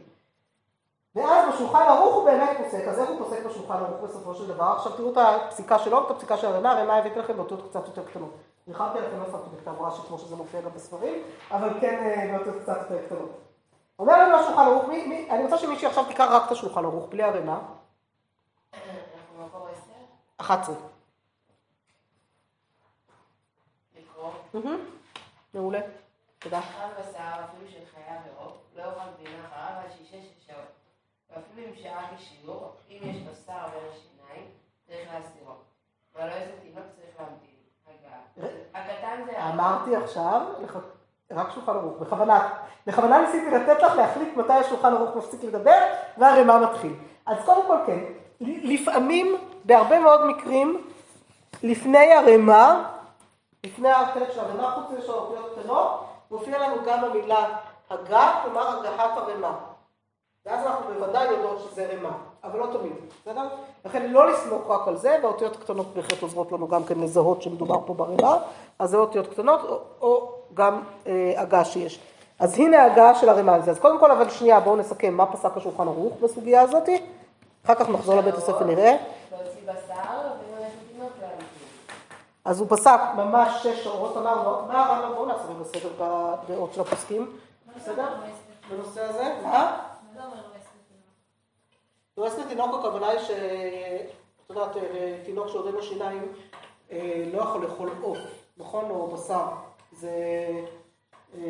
ואז בשולחן ערוך הוא באמת פוסק, אז איך הוא פוסק בשולחן ערוך בסופו של דבר? עכשיו תראו את הפסיקה שלו ואת הפסיקה של הרמ"א, הרמ"א הבאתי לכם באותות קצת יותר קטנות. ניחמתי לכם איפה בכתב רש"י כמו שזה מופיע גם בספרים, אבל כן אה, באותות קצת יותר קטנות. אומר לנו השולחן ערוך, מי, מי, אני רוצה שמישהי עכשיו תיקח רק את השולחן ערוך, בלי הרמ"א. 11. מעולה, תודה. לא. ואפילו אם שעה כשיעור, אם יש בשר בין השיניים, צריך להסירו. ולא איזה תינוק צריך להמתין. הקטן זה... אמרתי עכשיו, רק שולחן ערוך, בכוונה. בכוונה ניסיתי לתת לך להחליט מתי השולחן ערוך מפסיק לדבר, והרימה מתחיל. אז קודם כל כן, לפעמים, בהרבה מאוד מקרים, לפני הרימה, לפני החלק של הרימה, חוץ מזה של האותיות קטנות, מופיע לנו גם המילה הגה, כלומר הגהת הרימה. ואז אנחנו בוודאי יודעות שזה רמה, אבל לא תמיד, בסדר? לכן לא לסמוך רק על זה, והאותיות הקטנות בהחלט עוזרות לנו גם כן לזהות שמדובר פה ברמה, אז זה אותיות קטנות, או, או גם אה, הגה שיש. אז הנה ההגה של הרמה על זה. אז קודם כל, אבל שנייה, בואו נסכם מה פסק השולחן ערוך בסוגיה הזאת, אחר כך נחזור לבית הספר נראה. להוציא בשר וללכת לתינוק להמציא. אז הוא פסק ממש שש שעות, אמרנו, מה הרמב"ם, בואו נעשה רגע סדר בדעות של הפוסקים, בסדר? בנושא הזה, מה? דורס לתינוק הכוונה היא ש... את יודעת, אה, תינוק שעוד אין לו שיניים אה, לא יכול לאכול עוף, נכון? או בשר. זה... אה,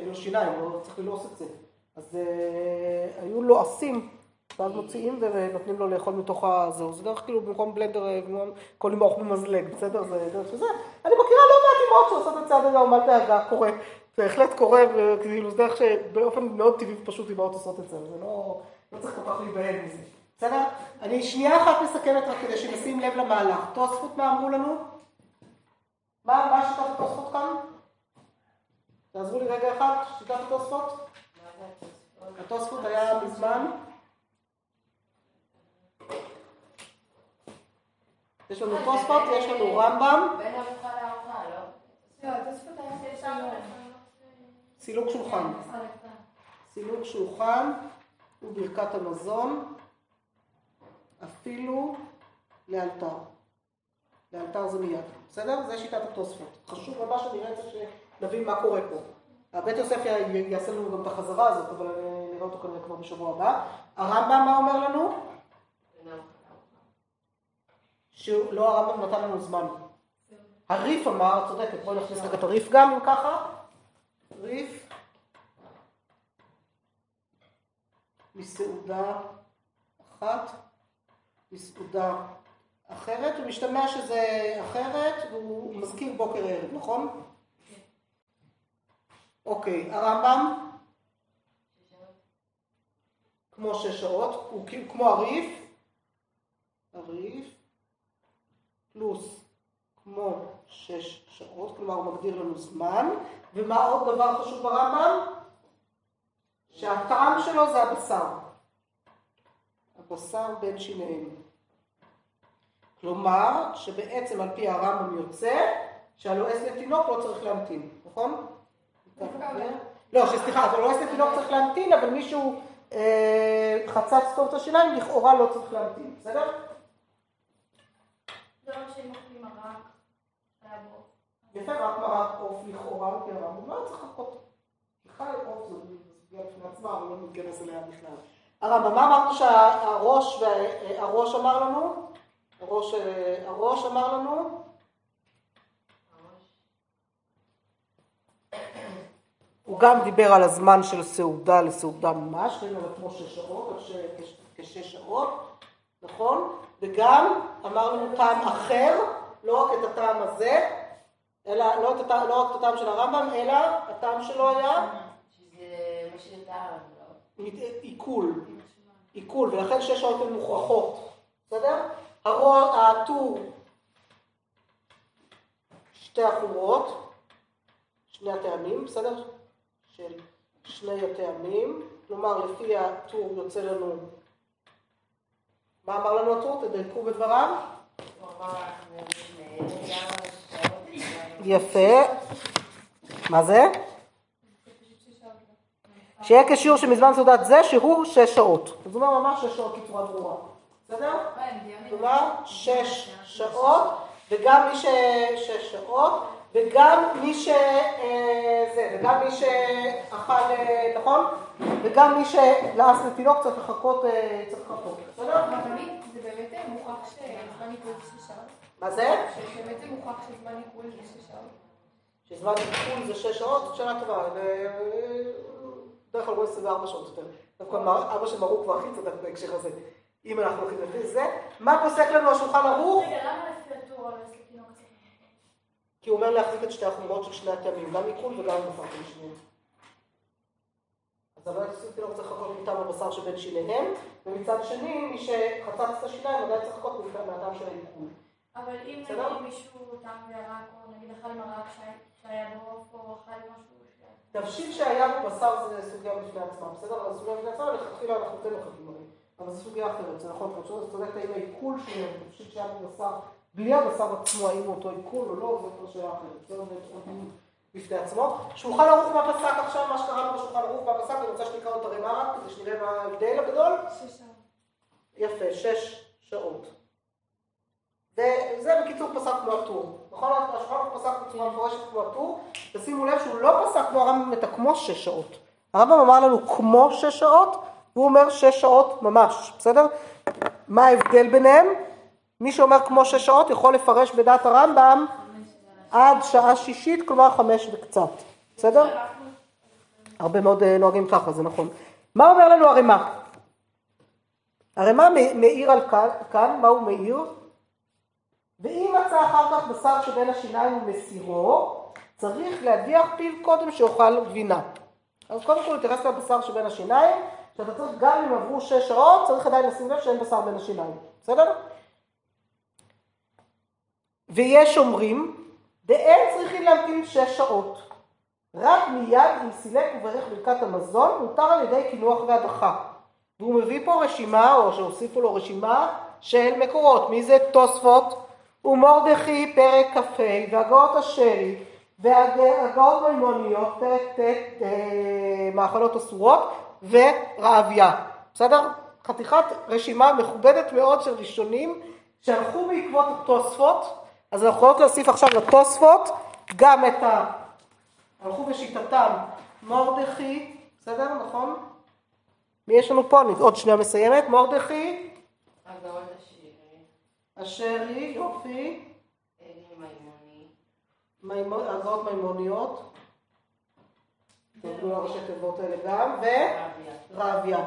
אין לו שיניים, לא צריך ללעוס את זה. אז אה, היו לועסים, ואז מוציאים ונותנים לו לאכול מתוך הזהו. זה דרך כאילו במקום בלנדר, אה, כל עם האוכל במזלג, בסדר? זה דרך שזה. אני מכירה לא מעט אמהות שעושות את זה עד היום, אל דאגה, קורה. בהחלט קורה, וכאילו זה דרך שבאופן מאוד טבעי ופשוט אמהות עושות את זה. זה לא, לא צריך כל כך להיבהל מזה. בסדר? אני שנייה אחת מסכמת רק כדי שנשים לב למהלך. תוספות מה אמרו לנו? מה, מה שיטת התוספות כאן? תעזרו לי רגע אחד? מה זה התוספות? התוספות היה מזמן. יש לנו תוספות, יש לנו רמב"ם. סילוק שולחן. סילוק שולחן וברכת המזון, אפילו לאלתר. לאלתר זה מיד, בסדר? זה שיטת התוספות. חשוב ממש שנראה את זה, שנבין מה קורה פה. הבית יוסף יעשה לנו גם את החזרה הזאת, אבל אה, נראה אותו כנראה כבר בשבוע הבא. הרמב"ם, מה אומר לנו? לא הרמב"ם נתן לנו זמן. הריף אמר, צודקת, בואי נכניס רגע את הריף גם, אם ככה. ריף. מסעודה אחת, מסעודה אחרת, ומשתמע שזה אחרת, והוא מזכיר בוקר ערב, נכון? אוקיי, הרמב"ם, כמו שש שעות, הוא כמו הריף, הריף, פלוס כמו שש שעות, כלומר הוא מגדיר לנו זמן, ומה עוד דבר חשוב ברמב"ם? שהטעם שלו זה הבשר. הבשר בין שיניהם. כלומר, שבעצם על פי הרמב"ם יוצא שהלועס לתינוק לא צריך להמתין, נכון? לא, שסליחה, אז לתינוק צריך להמתין, אבל מישהו אה, חצץ טוב את השיניים, לכאורה לא צריך להמתין, בסדר? זה לא. יפה, רק מרק עוף לכאורה, על פי הרמב"ם, לא צריך לחכות. בכלל עוף זו סוגיה בפני עצמה, אבל לא ניכנס אליה בכלל. הרמב"ם, מה אמרנו שהראש, הראש אמר לנו? הראש, אה, הראש אמר לנו? הוא גם דיבר על הזמן של סעודה לסעודה ממש, ראינו לו כמו שש שעות, כשש שעות, נכון? וגם אמר לנו טעם אחר, לא רק את הטעם הזה, אלא לא, את הטעם, לא רק את הטעם של הרמב"ם, אלא הטעם שלו היה לא? עיכול, עיכול, ולכן שש שעות הן מוכרחות, בסדר? הרו- הטור, שתי החומרות, שני הטעמים, בסדר? של שני הטעמים, כלומר לפי הטור יוצא לנו, מה אמר לנו הטור? תדייקו בדבריו. יפה. מה זה? שיהיה כשיעור שמזמן סעודת זה, שהוא שש שעות. אז הוא אומר ממש שש שעות בצורה ברורה. בסדר? כלומר, שש שעות, וגם מי ש... שש שעות, וגם מי ש... אה, זה, וגם מי שאכל, אה, נכון? וגם מי שלעס לתינוק צריך לחכות, אה, צריך לחכות. בסדר? רבנית, זה באמת מוכח שזמן עיכול זה שש שעות? מה זה? שבאמת זה מוכח שזמן עיכול זה שש שעות? שזמן עדכון זה שש שעות, שאלה טובה. בדרך כלל רואה 24 שעות יותר. דווקא אבא של מרוק כבר הכי צדק בהקשר הזה. אם אנחנו הולכים לפי זה. מה פוסק לנו השולחן ערוך? רגע, למה לפי הטור? כי הוא אומר להחזיק את שתי החומרות של שני הטעמים, גם עיכול וגם בין שניהם. אז אבל תינוק צריך לחכות מטעם הבשר שבין שיניהם, ומצד שני, מי שחצץ את השיניים עדיין צריך לחכות מהטעם של העיכול. אבל אם? נגיד מישהו טעם וירק, או נגיד אכל מרק שהיה- שהיה בעוף, או אכל משהו תבשיל שהיה בבשר זה סוגיה בפני עצמה, בסדר? אבל סוגיה בפני עצמה, לכתחילה אנחנו כן מחכים הרי. אבל זו סוגיה אחרת, זה נכון, אתה צודק, האם העיכול שלהם, תבשיל שהיה בבשר, בלי הבשר עצמו, האם הוא אותו עיכול או לא, זו כבר שאלה אחרת. זה דיון בפני עצמו. שולחן ערוך מה פסק עכשיו, מה שקראנו בשולחן ערוך מה פסק, אני רוצה שנקרא אותו רמה רק, כדי שנראה מה ההבדל הגדול. שש שעות. יפה, שש שעות. וזה בקיצור פסק כמו הטור. נכון? השולחן פסק בצורה מפורשת כמו הטור, תשימו לב שהוא לא פסק כמו הרמב"ם את הכמו שש שעות. הרמב"ם אמר לנו כמו שש שעות, והוא אומר שש שעות ממש, בסדר? מה ההבדל ביניהם? מי שאומר כמו שש שעות יכול לפרש בדעת הרמב"ם עד שעה שישית, כלומר חמש וקצת, בסדר? הרבה מאוד אה, נוהגים ככה, זה נכון. מה אומר לנו הרמ"א? הרמ"א מאיר על כאן, מה הוא מאיר? ואם מצא אחר כך בשר שבין השיניים ומסירו, צריך להדיח פיו קודם שיאכל גבינה. אז קודם כל להתייחס לבשר שבין השיניים, שאתה צריך, גם אם עברו שש שעות, צריך עדיין לשים לב שאין בשר בין השיניים, בסדר? ויש אומרים, ואין צריכים להמתין שש שעות. רק מיד אם סילק וברך ברכת המזון, מותר על ידי קינוח והדחה. והוא מביא פה רשימה, או שהוסיפו לו רשימה, של מקורות. מי זה תוספות? ומרדכי פרק כ"ה, והגאות השרי, והגאות מימוניות, פרק ט', מאכלות אסורות, ורעביה. בסדר? חתיכת רשימה מכובדת מאוד של ראשונים שהלכו בעקבות התוספות, אז אנחנו יכולות להוסיף עכשיו לתוספות גם את ה... הלכו בשיטתם מרדכי, בסדר? נכון? מי יש לנו פה? אני עוד שנייה מסיימת. השירי, אשרי, יופי, הגאות מימוניות, תוכלו לראשי תיבות האלה גם, רביה. ורעביה.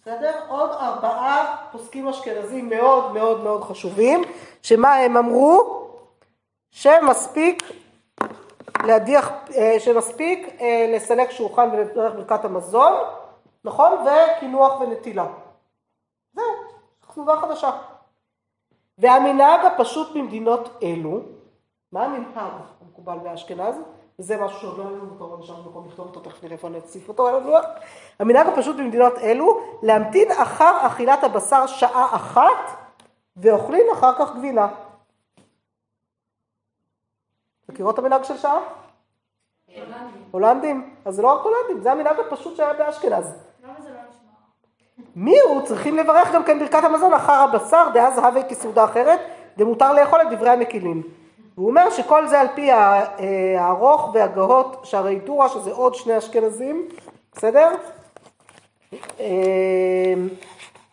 בסדר? עוד ארבעה פוסקים אשכנזים מאוד מאוד מאוד חשובים, שמה הם אמרו? שמספיק להדיח, אה, שמספיק אה, לסלק שולחן ולברך ברכת המזון, נכון? וקינוח ונטילה. זהו, כתובה חדשה. והמנהג הפשוט במדינות אלו, מה המנהג המקובל באשכנז? וזה משהו שעוד לא היה לנו כמובן שם מקום לכתוב אותו, תכף נראה איפה אותו על הלוח. המנהג הפשוט במדינות אלו, להמתין אחר אכילת הבשר שעה אחת, ואוכלים אחר כך גבינה. מכירות את המנהג של שעה? הולנדים. אז זה לא רק הולנדים, זה המנהג הפשוט שהיה באשכנז. לא נשמע? מי הוא? צריכים לברך גם כן ברכת המזון אחר הבשר, דאז הווה כסעודה אחרת, דמותר לאכול את דברי המקילים. והוא אומר שכל זה על פי אה, הארוך והגהות שערי דורה, שזה עוד שני אשכנזים, בסדר?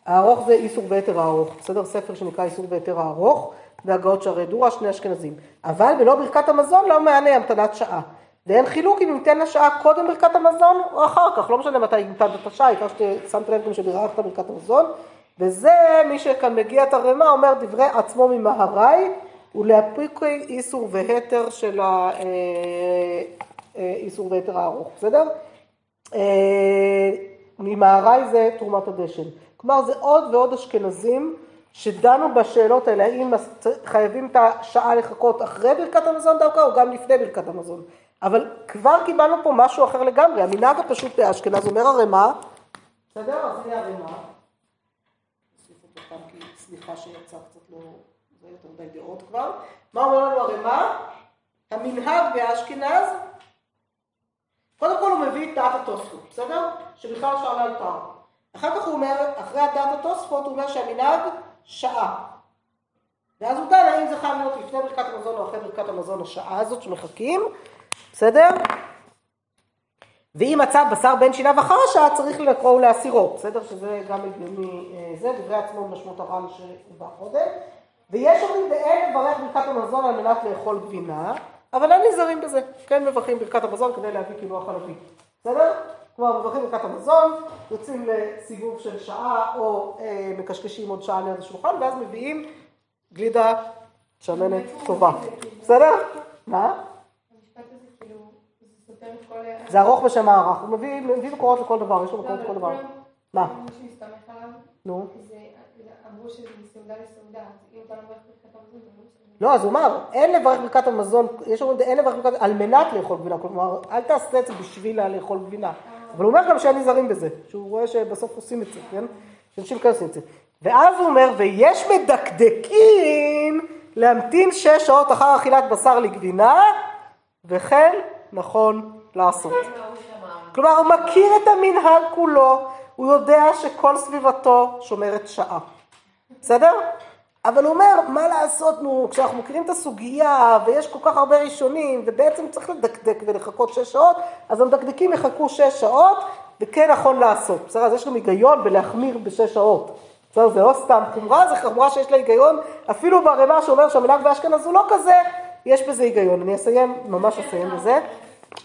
אה, הארוך זה איסור ויתר הארוך, בסדר? ספר שנקרא איסור ויתר הארוך, והגהות שערי דורה, שני אשכנזים. אבל בלא ברכת המזון לא מענה המתנת שעה. ואין חילוק אם ניתן לשעה קודם ברכת המזון או אחר כך, לא משנה מתי המתנת את השעה, העיקר ששמת לב גם שבירכת ברכת המזון. וזה מי שכאן מגיע את הרמ"א אומר דברי עצמו ממהרי ולהפיקי איסור והתר של האיסור והתר הארוך, בסדר? אה, ממהרי זה תרומת הדשן. כלומר זה עוד ועוד אשכנזים שדנו בשאלות האלה, האם חייבים את השעה לחכות אחרי ברכת המזון דווקא או גם לפני ברכת המזון. אבל כבר קיבלנו פה משהו אחר לגמרי, המנהג הפשוט באשכנז אומר הרמ"א, בסדר? אז הנה הרמ"א. נוסיף אותו כאן כי סליחה שיצא קצת לא, זה יותר מדי דעות כבר. מה אומר לנו הרמ"א? המנהג באשכנז, קודם כל הוא מביא את דעת התוספות, בסדר? שבכלל שאלה על פעם. אחר כך הוא אומר, אחרי דעת התוספות, הוא אומר שהמנהג שעה. ואז הוא דן האם זה חייב להיות לפני ברכת המזון או אחרי ברכת המזון השעה הזאת שמחכים, בסדר? ואם מצא בשר בין שיניו אחר השעה צריך לקרוא ולהסירו, בסדר? שזה גם הגיוני אה, זה, דברי עצמו משמעות הר"ן שהובא קודם. ויש אומרים ואין לברך ברכת המזון על מנת לאכול גבינה, אבל אין נזהרים בזה, כן מברכים ברכת המזון כדי להביא קינוח חלבי, בסדר? כלומר מברכים ברכת המזון, יוצאים לסיבוב של שעה או אה, מקשקשים עוד שעה ליד השולחן ואז מביאים גלידה שמנת טובה, בסדר? מה? זה ארוך בשם הערך, הוא מביא, מקורות לכל דבר, יש לו לא, מקורות לכל דבר. מה? נו, אמרו שזה מסעודה לסעודה, אם אתה לא מברך ברכת המזון, זה לא משנה. לא, אז הוא אמר, אין לברך ברכת המזון, יש אומרים, אין לברך ברכת, על מנת לאכול גבינה, כלומר, אל תעשה את זה בשביל לאכול גבינה. אבל הוא אומר גם שאין נזהרים בזה, שהוא רואה שבסוף עושים את זה, כן? שאנשים כאלה עושים את זה. ואז הוא אומר, ויש מדקדקים להמתין שש שעות אחר אכילת בשר לגבינה, וכן נכון לעשות. כלומר, הוא מכיר את המנהג כולו, הוא יודע שכל סביבתו שומרת שעה. בסדר? אבל הוא אומר, מה לעשות, נו, כשאנחנו מכירים את הסוגיה, ויש כל כך הרבה ראשונים, ובעצם צריך לדקדק ולחכות שש שעות, אז המדקדקים יחכו שש שעות, וכן נכון לעשות. בסדר? אז יש גם היגיון בלהחמיר בשש שעות. בסדר? זה לא סתם חומרה, זה חומרה שיש לה היגיון, אפילו ברמה שאומר שהמנהג באשכנז הוא לא כזה, יש בזה היגיון. אני אסיים, ממש אסיים בזה.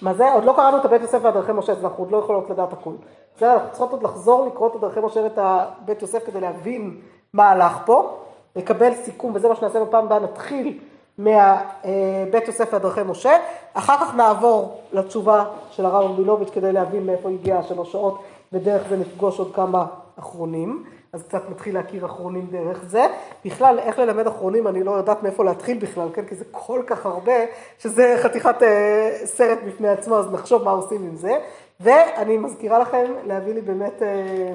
מה זה? עוד לא קראנו את הבית יוסף והדרכי משה, אז אנחנו עוד לא יכולות לדעת הכול. בסדר? אנחנו צריכות עוד לחזור לקרוא את הדרכי משה ואת הבית יוסף כדי להבין מה הלך פה, לקבל סיכום, וזה מה שנעשה בפעם הבאה, נתחיל מהבית יוסף והדרכי משה, אחר כך נעבור לתשובה של הרב רבינוביץ' כדי להבין מאיפה הגיע השלוש שעות, ודרך זה נפגוש עוד כמה אחרונים. אז קצת מתחיל להכיר אחרונים דרך זה. בכלל, איך ללמד אחרונים, אני לא יודעת מאיפה להתחיל בכלל, כן? כי זה כל כך הרבה, שזה חתיכת אה, סרט בפני עצמו, אז נחשוב מה עושים עם זה. ואני מזכירה לכם להביא לי באמת, אה,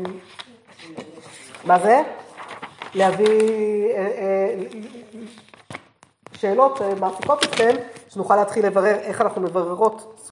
מה זה? להביא אה, אה, שאלות שמעסיקות אתכם, שנוכל להתחיל לברר איך אנחנו מבררות